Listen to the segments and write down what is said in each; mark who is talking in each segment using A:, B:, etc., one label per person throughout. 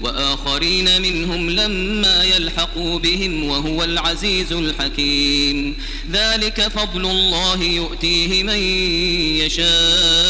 A: وآخرين منهم لما يلحقوا بهم وهو العزيز الحكيم. ذلك فضل الله يؤتيه من يشاء.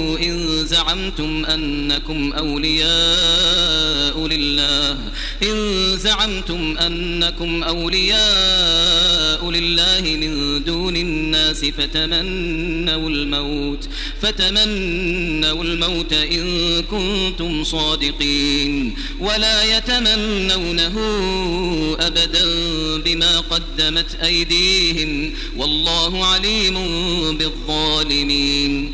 A: زعمتم أنكم أولياء لله. إن زعمتم أنكم أولياء لله من دون الناس فتمنوا الموت فتمنوا الموت إن كنتم صادقين. ولا يتمنونه أبدا بما قدمت أيديهم. والله عليم بالظالمين.